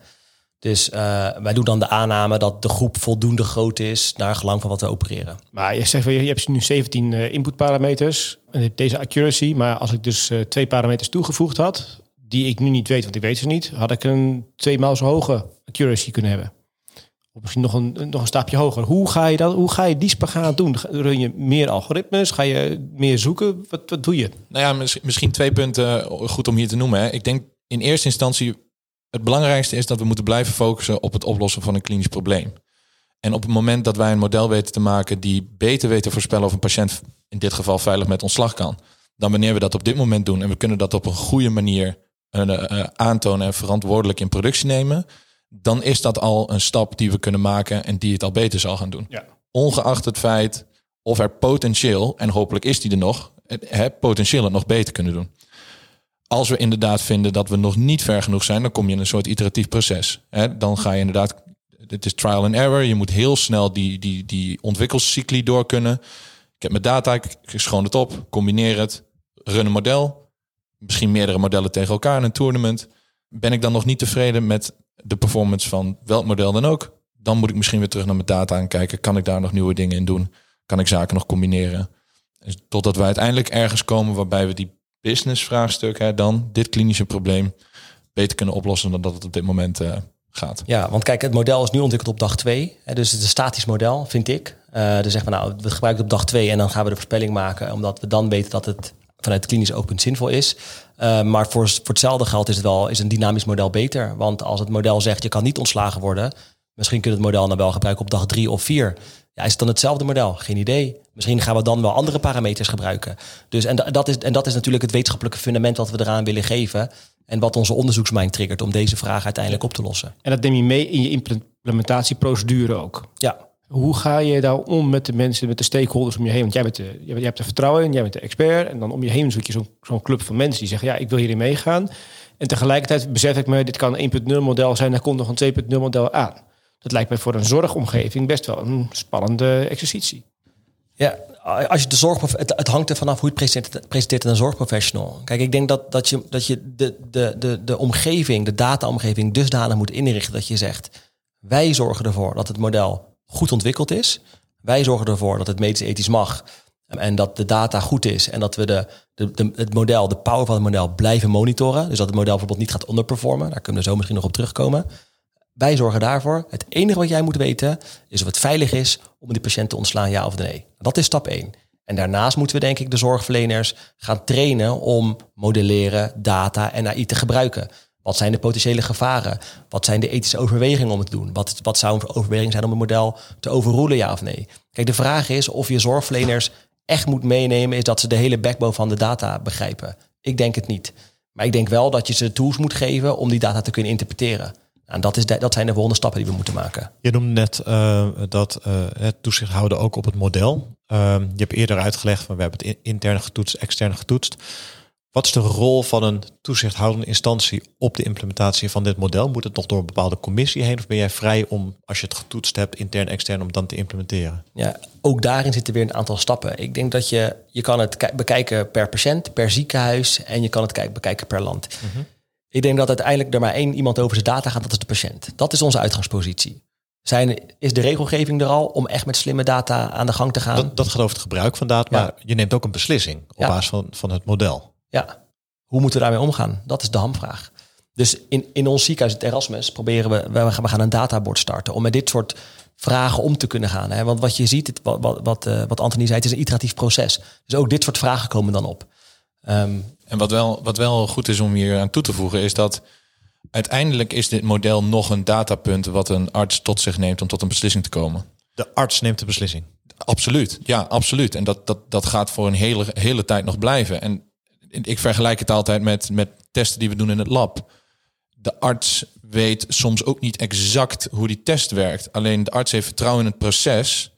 Dus uh, wij doen dan de aanname dat de groep voldoende groot is naar gelang van wat we opereren. Maar je zegt, je hebt nu 17 uh, inputparameters en deze accuracy. Maar als ik dus twee parameters toegevoegd had, die ik nu niet weet, want ik weet ze niet, had ik een twee maal zo hoge accuracy kunnen hebben. Of misschien nog een, nog een stapje hoger. Hoe ga je, dat, hoe ga je die spagaat doen? Run je meer algoritmes? Ga je meer zoeken? Wat, wat doe je? Nou ja, misschien twee punten goed om hier te noemen. Hè. Ik denk in eerste instantie, het belangrijkste is dat we moeten blijven focussen op het oplossen van een klinisch probleem. En op het moment dat wij een model weten te maken die beter weet te voorspellen of een patiënt in dit geval veilig met ontslag kan, dan wanneer we dat op dit moment doen en we kunnen dat op een goede manier aantonen en verantwoordelijk in productie nemen, dan is dat al een stap die we kunnen maken en die het al beter zal gaan doen. Ja. Ongeacht het feit of er potentieel, en hopelijk is die er nog, het potentieel het nog beter kunnen doen. Als we inderdaad vinden dat we nog niet ver genoeg zijn, dan kom je in een soort iteratief proces. Hè, dan ga je inderdaad, het is trial and error. Je moet heel snel die, die, die ontwikkelcycli door kunnen. Ik heb mijn data, ik schoon het op, combineer het, run een model, misschien meerdere modellen tegen elkaar in een tournament. Ben ik dan nog niet tevreden met de performance van welk model dan ook? Dan moet ik misschien weer terug naar mijn data en kijken, kan ik daar nog nieuwe dingen in doen? Kan ik zaken nog combineren? Dus totdat we uiteindelijk ergens komen waarbij we die business vraagstuk, hè, dan dit klinische probleem, beter kunnen oplossen dan dat het op dit moment uh, gaat. Ja, want kijk, het model is nu ontwikkeld op dag 2. Dus het is een statisch model, vind ik. Uh, dus zeggen we nou, we gebruiken het op dag 2 en dan gaan we de voorspelling maken, omdat we dan weten dat het vanuit klinisch oogpunt zinvol is. Uh, maar voor, voor hetzelfde geld is het wel is een dynamisch model beter. Want als het model zegt je kan niet ontslagen worden, misschien kun je het model dan wel gebruiken op dag drie of vier. Ja, is het dan hetzelfde model? Geen idee. Misschien gaan we dan wel andere parameters gebruiken. Dus, en, dat is, en dat is natuurlijk het wetenschappelijke fundament wat we eraan willen geven. En wat onze onderzoeksmind triggert om deze vraag uiteindelijk op te lossen. En dat neem je mee in je implementatieprocedure ook? Ja, hoe ga je daar om met de mensen, met de stakeholders om je heen? Want jij, bent de, jij hebt er vertrouwen in, jij bent de expert. En dan om je heen zoek je zo'n club van mensen die zeggen... ja, ik wil hierin meegaan. En tegelijkertijd besef ik me, dit kan een 1.0 model zijn... daar komt nog een 2.0 model aan. Dat lijkt mij voor een zorgomgeving best wel een spannende exercitie. Ja, als je de zorg, het, hangt er vanaf hoe je het presenteert, presenteert een zorgprofessional. Kijk, ik denk dat, dat je, dat je de, de, de, de omgeving, de dataomgeving, dusdanig moet inrichten dat je zegt: wij zorgen ervoor dat het model goed ontwikkeld is. Wij zorgen ervoor dat het medisch ethisch mag. En dat de data goed is en dat we de, de, het model, de power van het model blijven monitoren. Dus dat het model bijvoorbeeld niet gaat underperformen. Daar kunnen we zo misschien nog op terugkomen. Wij zorgen daarvoor. Het enige wat jij moet weten is of het veilig is om die patiënt te ontslaan, ja of nee. Dat is stap 1. En daarnaast moeten we denk ik de zorgverleners gaan trainen om modelleren, data en AI te gebruiken. Wat zijn de potentiële gevaren? Wat zijn de ethische overwegingen om het te doen? Wat, wat zou een overweging zijn om een model te overroelen, ja of nee? Kijk, de vraag is of je zorgverleners echt moet meenemen, is dat ze de hele backbone van de data begrijpen. Ik denk het niet. Maar ik denk wel dat je ze tools moet geven om die data te kunnen interpreteren. En dat, is dat zijn de volgende stappen die we moeten maken. Je noemde net uh, dat het toezicht houden ook op het model. Uh, je hebt eerder uitgelegd van we hebben het intern getoetst, extern getoetst. Wat is de rol van een toezichthoudende instantie op de implementatie van dit model? Moet het nog door een bepaalde commissie heen of ben jij vrij om, als je het getoetst hebt, intern, extern, om dan te implementeren? Ja, ook daarin zitten weer een aantal stappen. Ik denk dat je, je kan het bekijken per patiënt, per ziekenhuis en je kan het bekijken per land. Mm Ik denk dat uiteindelijk er maar één iemand over zijn data gaat, dat is de patiënt. Dat is onze uitgangspositie. Zijn, is de regelgeving er al om echt met slimme data aan de gang te gaan? Dat, dat gaat over het gebruik van data, maar je neemt ook een beslissing op basis van, van het model. Ja, hoe moeten we daarmee omgaan? Dat is de hamvraag. Dus in, in ons ziekenhuis, het Erasmus, proberen we, we gaan, we gaan een databord starten om met dit soort vragen om te kunnen gaan. Hè? Want wat je ziet, het, wat, wat, wat, uh, wat Anthony zei, het is een iteratief proces. Dus ook dit soort vragen komen dan op. Um, en wat wel, wat wel goed is om hier aan toe te voegen, is dat uiteindelijk is dit model nog een datapunt wat een arts tot zich neemt om tot een beslissing te komen. De arts neemt de beslissing. Absoluut, ja, absoluut. En dat, dat, dat gaat voor een hele, hele tijd nog blijven. En ik vergelijk het altijd met, met testen die we doen in het lab. De arts weet soms ook niet exact hoe die test werkt. Alleen de arts heeft vertrouwen in het proces.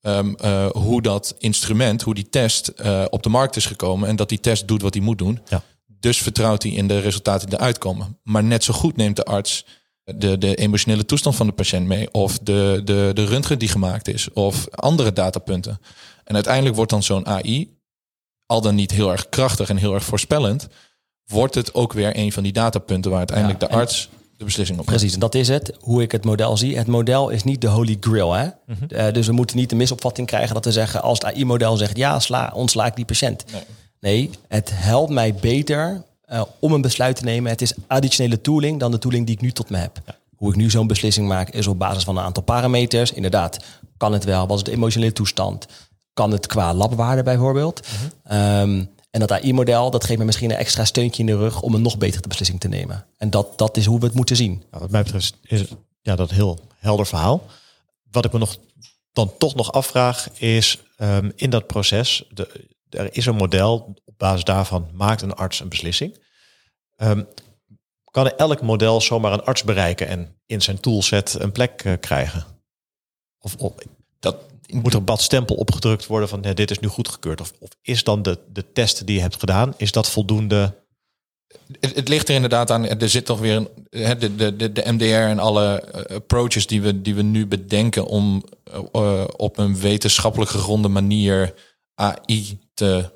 Um, uh, hoe dat instrument, hoe die test uh, op de markt is gekomen. En dat die test doet wat hij moet doen. Ja. Dus vertrouwt hij in de resultaten die eruit komen. Maar net zo goed neemt de arts de, de emotionele toestand van de patiënt mee. Of de, de, de röntgen die gemaakt is. Of andere datapunten. En uiteindelijk wordt dan zo'n AI al dan niet heel erg krachtig en heel erg voorspellend, wordt het ook weer een van die datapunten waar uiteindelijk de arts de beslissing op Precies, en dat is het, hoe ik het model zie. Het model is niet de holy grail. Hè? Mhm. uh, dus we moeten niet de misopvatting krijgen dat we zeggen, als het AI-model zegt, ja, sla, ontsla ik die patiënt. Nee, nee het helpt mij beter uh, om een besluit te nemen. Het is additionele tooling dan de tooling die ik nu tot me heb. Ja. Hoe ik nu zo'n beslissing maak, is op basis van een aantal parameters. Inderdaad, kan het wel? Wat is de emotionele toestand? Kan het qua labwaarde bijvoorbeeld. um, en dat AI-model, dat geeft me misschien een extra steuntje in de rug om een nog betere beslissing te nemen. En dat, dat is hoe we het moeten zien. Nou, wat mij betreft is ja, dat heel helder verhaal. Wat ik me nog dan toch nog afvraag is um, in dat proces, de, er is een model, op basis daarvan maakt een arts een beslissing. Um, kan elk model zomaar een arts bereiken en in zijn toolset een plek uh, krijgen? Of, of, dat, moet een bad stempel opgedrukt worden van ja, dit is nu goedgekeurd? Of, of is dan de, de test die je hebt gedaan, is dat voldoende? Het, ligt er inderdaad aan, er zit toch weer een, de, de, de, de MDR en alle eh, approaches die we, die we nu bedenken om uh, op een wetenschappelijk gegronde manier AI te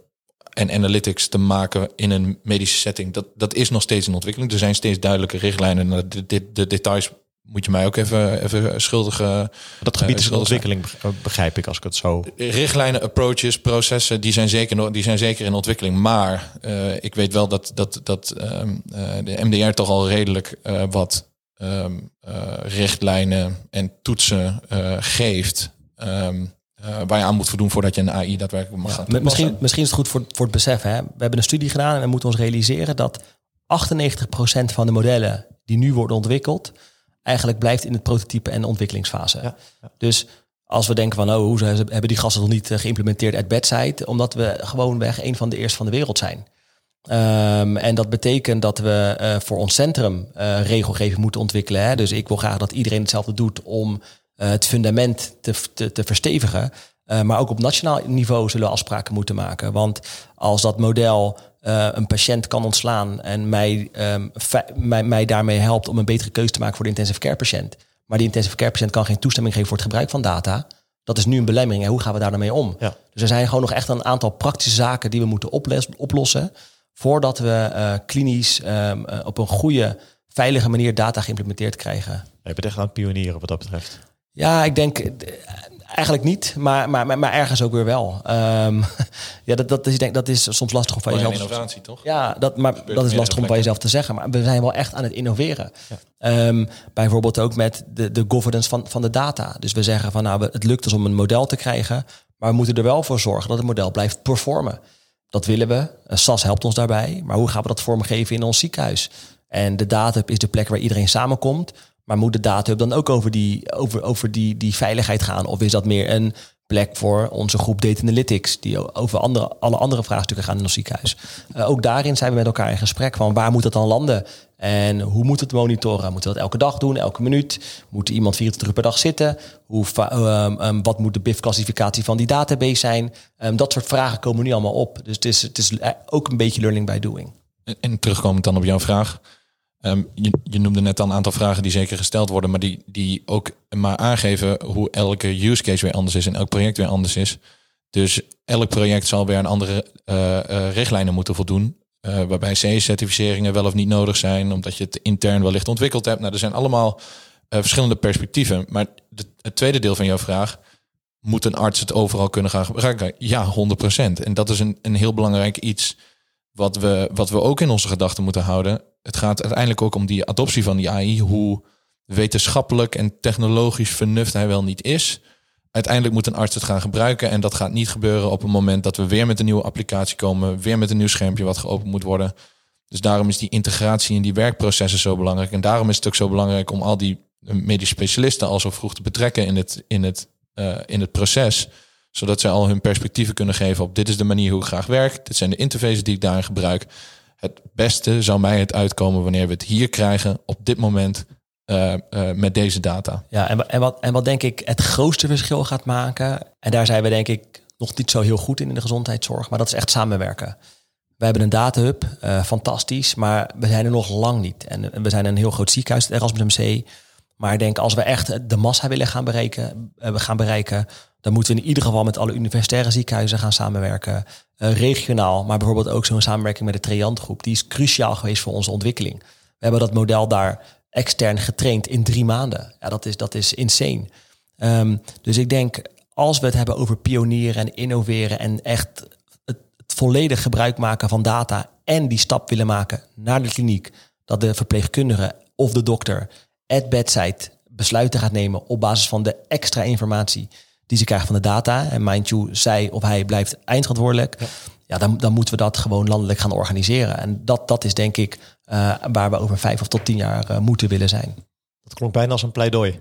en analytics te maken in een medische setting. Dat, dat is nog steeds in ontwikkeling. Er zijn steeds duidelijke richtlijnen. De, de, de details moet je mij ook even, even schuldig. Uh, dat gebied is in ontwikkeling, begrijp ik, als ik het zo. Richtlijnen, approaches, processen, die zijn zeker, die zijn zeker in ontwikkeling. Maar uh, ik weet wel dat, dat, dat um, uh, de MDR toch al redelijk wat um, richtlijnen en toetsen geeft. Um, waar je aan moet voldoen voordat je een AI daadwerkelijk mag ja, gaan Misschien, misschien is het goed voor, voor het besef. Hè? We hebben een studie gedaan en we moeten ons realiseren dat 98% van de modellen die nu worden ontwikkeld, eigenlijk blijft in het prototype en de ontwikkelingsfase. Ja, Dus als we denken van, oh, hoe hebben die gasten nog niet eh, geïmplementeerd at bedside? Omdat we gewoonweg een van de eerste van de wereld zijn. Um, en dat betekent dat we uh, voor ons centrum uh, regelgeving moeten ontwikkelen. Hè? Dus ik wil graag dat iedereen hetzelfde doet om uh, het fundament te, te, te verstevigen. maar ook op nationaal niveau zullen we afspraken moeten maken. Want als dat model uh, een patiënt kan ontslaan en mij, um, mij, mij daarmee helpt om een betere keuze te maken voor de intensive care patiënt. Maar die intensive care patiënt kan geen toestemming geven voor het gebruik van data. Dat is nu een belemmering. En hoe gaan we daar dan mee om? Ja. Dus er zijn gewoon nog echt een aantal praktische zaken die we moeten oplossen. Voordat we uh, klinisch um, op een goede, veilige manier data geïmplementeerd krijgen. Je bent echt aan het pionieren wat dat betreft. Ja, ik denk eh, eigenlijk niet, maar, maar, maar, ergens ook weer wel. Ehm, ja, dat, dat, is, denk, dat is soms lastig om van jezelf innovatie, toch? Ja, dat, maar dat is lastig om van jezelf te zeggen. Maar we zijn wel echt aan het innoveren. Ehm, bijvoorbeeld ook met de, de governance van, van de data. Dus we zeggen van nou, we- het lukt ons om een model te krijgen. Maar we moeten er wel voor zorgen dat het model blijft performen. Dat willen we. Eh, SAS helpt ons daarbij. Maar hoe gaan we dat vormgeven in ons ziekenhuis? En de datahub is de plek waar iedereen samenkomt. Maar moet de datahub dan ook over die, over, over die, die veiligheid gaan? Of is dat meer een plek voor onze groep Data Analytics... die over andere, alle andere vraagstukken gaan in ons ziekenhuis? Eh, ook daarin zijn we met elkaar in gesprek van waar moet het dan landen? En hoe moet het monitoren? Moeten we dat elke dag doen, elke minuut? Moet iemand 24 uur per dag zitten? Hoe, ehm, ehm, wat moet de BIF-classificatie van die database zijn? Ehm, dat soort vragen komen nu allemaal op. Dus het is, het is eh, ook een beetje learning by doing. En terugkomend dan op jouw vraag. Ehm, je, noemde net al een aantal vragen die zeker gesteld worden, maar die, die ook maar aangeven hoe elke use case weer anders is en elk project weer anders is. Dus elk project zal weer aan andere eh, eh, richtlijnen moeten voldoen. eh, waarbij CE-certificeringen wel of niet nodig zijn, omdat je het intern wellicht ontwikkeld hebt. Nou, er zijn allemaal verschillende perspectieven. Maar het tweede deel van jouw vraag, moet een arts het overal kunnen gaan gebruiken? Ja, 100%. En dat is een, een heel belangrijk iets wat we, wat we ook in onze gedachten moeten houden. Het gaat uiteindelijk ook om die adoptie van die AI, hoe wetenschappelijk en technologisch vernuft hij wel niet is. Uiteindelijk moet een arts het gaan gebruiken en dat gaat niet gebeuren op het moment dat we weer met een nieuwe applicatie komen, weer met een nieuw schermpje wat geopend moet worden. Dus daarom is die integratie in die werkprocessen zo belangrijk. En daarom is het ook zo belangrijk om al die eh, medische specialisten al zo vroeg te betrekken in het, in het, eh, in het proces. Zodat zij al hun perspectieven kunnen geven op dit is de manier hoe ik graag werk. Dit zijn de interfaces die ik daarin gebruik. Het beste zou mij het uitkomen wanneer we het hier krijgen op dit moment eh, eh, met deze data. Ja, en, en, wat, en wat denk ik het grootste verschil gaat maken, en daar zijn we denk ik nog niet zo heel goed in in de gezondheidszorg, maar dat is echt samenwerken. We hebben een datahub, eh, fantastisch, maar we zijn er nog lang niet. En, we zijn een heel groot ziekenhuis, het Erasmus MC. Maar ik denk als we echt de massa willen gaan bereiken, gaan bereiken, dan moeten we in ieder geval met alle universitaire ziekenhuizen gaan samenwerken. Eh, regionaal, maar bijvoorbeeld ook zo'n samenwerking met de Triantgroep. Die is cruciaal geweest voor onze ontwikkeling. We hebben dat model daar extern getraind in drie maanden. Ja, dat is, dat is insane. Ehm, dus ik denk, als we het hebben over pionieren en innoveren en echt het, het volledig gebruik maken van data en die stap willen maken naar de kliniek, dat de verpleegkundige of de dokter at bedside besluiten gaat nemen op basis van de extra informatie die ze krijgen van de data. En mind you, zij of hij blijft eindverantwoordelijk. Ja, dan, dan moeten we dat gewoon landelijk gaan organiseren. En dat, dat is denk ik eh, waar we over vijf of tot tien jaar eh, moeten willen zijn. Dat klonk bijna als een pleidooi.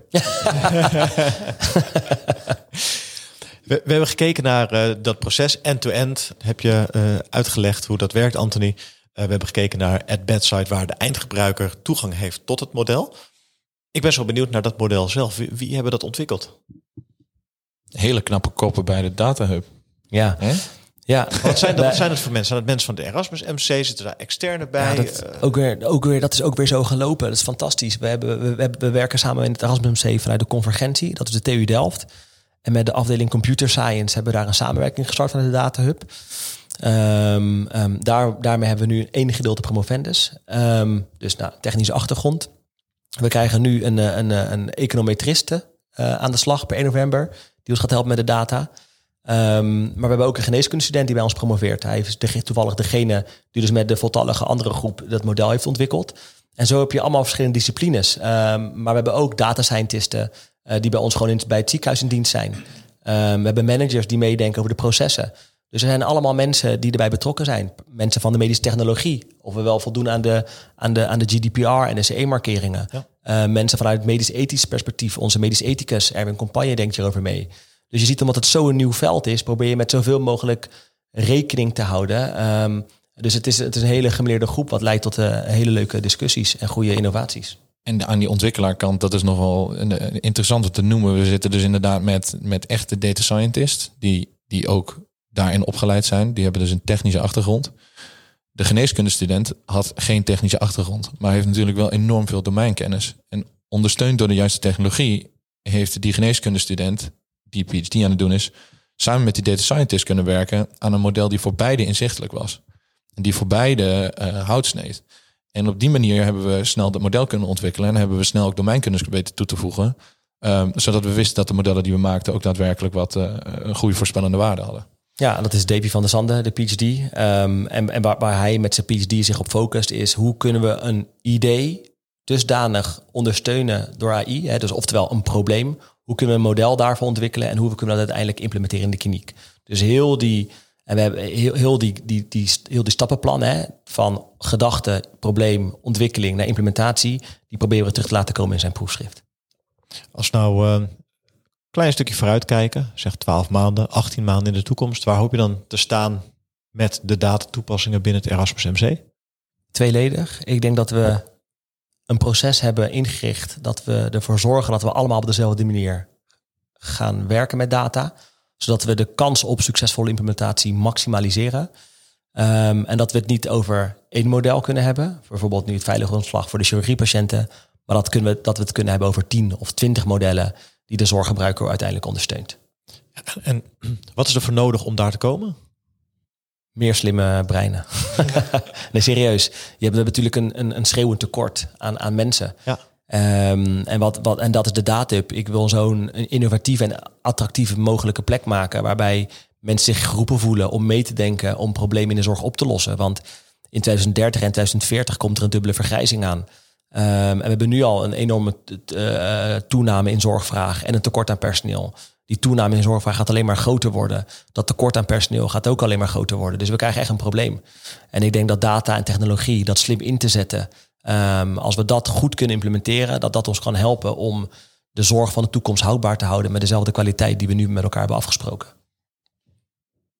we, we hebben gekeken naar eh, dat proces end-to-end. Heb je uitgelegd hoe dat werkt, Anthony. We hebben gekeken naar at bedside, waar de eindgebruiker toegang heeft tot het model. Ik ben zo benieuwd naar dat model zelf. Wie, wie hebben dat ontwikkeld? Hele knappe koppen bij de Data Hub. Ja, Hè? ja. Wat zijn dat, wat zijn dat voor mensen? Zijn dat mensen van de Erasmus MC? Zitten daar externe bij? Ja, dat, Eh, ook weer, ook weer, dat is ook weer zo gelopen. Dat is fantastisch. We, hebben, we, we, hebben- we werken samen met het Erasmus MC vanuit de Convergentie. Dat is de TU Delft. En met de afdeling Computer Science hebben we daar een samenwerking gestart vanuit de Data Hub. Ehm, ehm, daar, daarmee hebben we nu één gedeelte promovendus. Ehm, dus nou, technische achtergrond. We krijgen nu een, eh, een, eh, een econometriste eh, aan de slag per 1 november. Die ons gaat helpen met de data. Ehm, maar we hebben ook een geneeskundestudent die bij ons promoveert. Hij is de, toevallig degene die dus met de voltallige andere groep dat model heeft ontwikkeld. En zo heb je allemaal verschillende disciplines. Ehm, maar we hebben ook data scientisten eh, die bij ons gewoon in, bij het ziekenhuis in dienst zijn. Ehm, we hebben managers die meedenken over de processen. Dus er zijn allemaal mensen die erbij betrokken zijn. Mensen van de medische technologie. Of we wel voldoen aan de, aan de, aan de GDPR en de CE-markeringen. Eh, mensen vanuit het medisch-ethisch perspectief. Onze medisch ethicus, Erwin Compagne, denkt hierover mee. Dus je ziet, omdat het zo'n nieuw veld is, probeer je met zoveel mogelijk rekening te houden. Ehm, dus het is, het is een hele gemeleerde groep, wat leidt tot eh, hele leuke discussies en goede innovaties. En aan die ontwikkelaarkant, dat is nog wel een, een interessant te noemen. We zitten dus inderdaad met, met echte data scientists, die, die ook daarin opgeleid zijn. Die hebben dus een technische achtergrond. De geneeskundestudent had geen technische achtergrond, maar heeft natuurlijk wel enorm veel domeinkennis. En ondersteund door de juiste technologie, heeft die geneeskundestudent, die PhD aan het doen is, samen met die data scientist kunnen werken aan een model die voor beide inzichtelijk was. En die voor beide eh, hout sneed. En op die manier hebben we snel dat model kunnen ontwikkelen en hebben we snel ook domeinkennis weten toe te voegen. Ehm, zodat we wisten dat de modellen die we maakten ook daadwerkelijk wat eh, een goede voorspellende waarde hadden. Ja, dat is Davy van der Zande, de PhD. Ehm, en en waar, waar hij met zijn PhD zich op focust, is hoe kunnen we een idee dusdanig ondersteunen door AI. Hè, dus oftewel een probleem. Hoe kunnen we een model daarvoor ontwikkelen en hoe kunnen we dat uiteindelijk implementeren in de kliniek. Dus heel die, en we hebben heel, heel, die, die, die, heel die stappenplan hè, van gedachte, probleem, ontwikkeling naar implementatie, die proberen we terug te laten komen in zijn proefschrift. Als nou een klein stukje vooruit kijken, zeg 12 maanden, 18 maanden in de toekomst, waar hoop je dan te staan met de datatoepassingen binnen het Erasmus MC? Tweeledig. Ik denk dat we een proces hebben ingericht dat we ervoor zorgen dat we allemaal op dezelfde manier gaan werken met data, zodat we de kans op succesvolle implementatie maximaliseren. Um, en dat we het niet over één model kunnen hebben, bijvoorbeeld nu het veilige grondslag voor de chirurgiepatiënten, maar dat, kunnen we, dat we het kunnen hebben over 10 of 20 modellen die de zorggebruiker uiteindelijk ondersteunt. En wat is er voor nodig om daar te komen? Meer slimme breinen. nee, serieus. Je hebt natuurlijk een, een, een schreeuwend tekort aan, aan mensen. Ja. Um, en, wat, wat, en dat is de DATUP. Ik wil zo'n innovatieve en attractieve mogelijke plek maken... waarbij mensen zich geroepen voelen om mee te denken... om problemen in de zorg op te lossen. Want in 2030 en 2040 komt er een dubbele vergrijzing aan. Um, en we hebben nu al een enorme uh, toename in zorgvraag... en een tekort aan personeel die toename in zorgvraag gaat alleen maar groter worden. Dat tekort aan personeel gaat ook alleen maar groter worden. Dus we krijgen echt een probleem. En ik denk dat data en technologie, dat slim in te zetten, um, als we dat goed kunnen implementeren, dat dat ons kan helpen om de zorg van de toekomst houdbaar te houden met dezelfde kwaliteit die we nu met elkaar hebben afgesproken.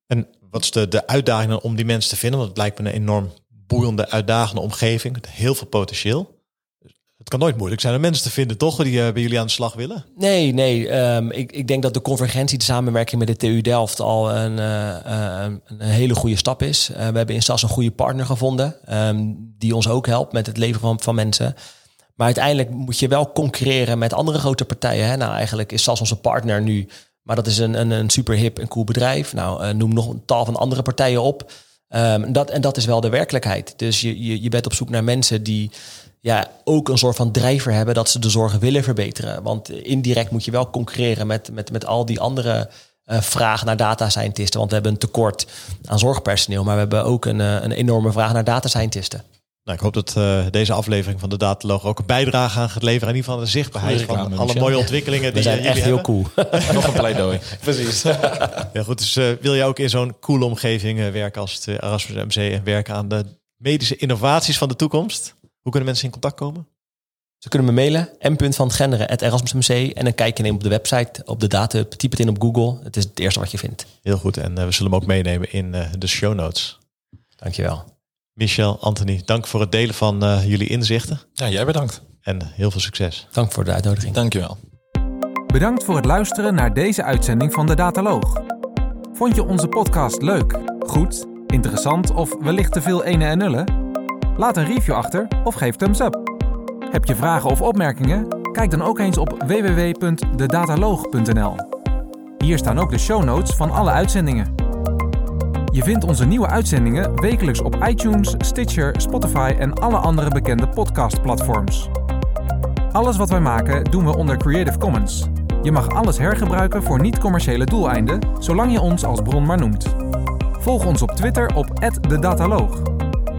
En wat is de, de uitdaging om die mensen te vinden? Want het lijkt me een enorm boeiende, uitdagende omgeving met heel veel potentieel. Het kan nooit moeilijk zijn om mensen te vinden, toch? Die uh, bij jullie aan de slag willen? Nee, nee. Um, ik, ik denk dat de convergentie, de samenwerking met de TU Delft al een, uh, een hele goede stap is. We hebben in SAS een goede partner gevonden, um, die ons ook helpt met het leveren van, van mensen. Maar uiteindelijk moet je wel concurreren met andere grote partijen. Hè? Nou, eigenlijk is SAS onze partner nu, maar dat is een, een, een super hip en cool bedrijf. Nou, noem nog een tal van andere partijen op. Um, dat, en dat is wel de werkelijkheid. Dus je, je, je bent op zoek naar mensen die ja, ook een soort van drijver hebben dat ze de zorg willen verbeteren. Want indirect moet je wel concurreren met, met, met al die andere uh, vraag naar data scientisten. Want we hebben een tekort aan zorgpersoneel, maar we hebben ook een, uh, een enorme vraag naar data scientisten. Nou, ik hoop dat uh, deze aflevering van de Dataloog ook een bijdrage aan gaat leveren. In ieder geval de zichtbaarheid van alle mooie ontwikkelingen. Die we zijn echt heel cool. Nog een pleidooi. Precies. ja, goed, dus wil jij ook in zo'n coole omgeving werken als het Erasmus MC en werken aan de medische innovaties van de toekomst? Hoe kunnen mensen in contact komen? Ze kunnen me mailen, m.vangenderen.erasmus.mc en dan kijk je neem op de website, op de data, typ het in op Google. Het is het eerste wat je vindt. Heel goed, en uh, we zullen hem ook meenemen in uh, de show notes. Dankjewel. Michel, Anthony, dank voor het delen van uh, jullie inzichten. Ja, jij bedankt. En heel veel succes. Dank voor de uitnodiging. Dankjewel. Bedankt voor het luisteren naar deze uitzending van de Dataloog. Vond je onze podcast leuk, goed, interessant of wellicht te veel ene en nullen? Laat een review achter of geef thumbs up. Heb je vragen of opmerkingen? Kijk dan ook eens op www.dedataloog.nl. Hier staan ook de show notes van alle uitzendingen. Je vindt onze nieuwe uitzendingen wekelijks op iTunes, Stitcher, Spotify en alle andere bekende podcastplatforms. Alles wat wij maken doen we onder Creative Commons. Je mag alles hergebruiken voor niet-commerciële doeleinden, zolang je ons als bron maar noemt. Volg ons op Twitter op @dedataloog.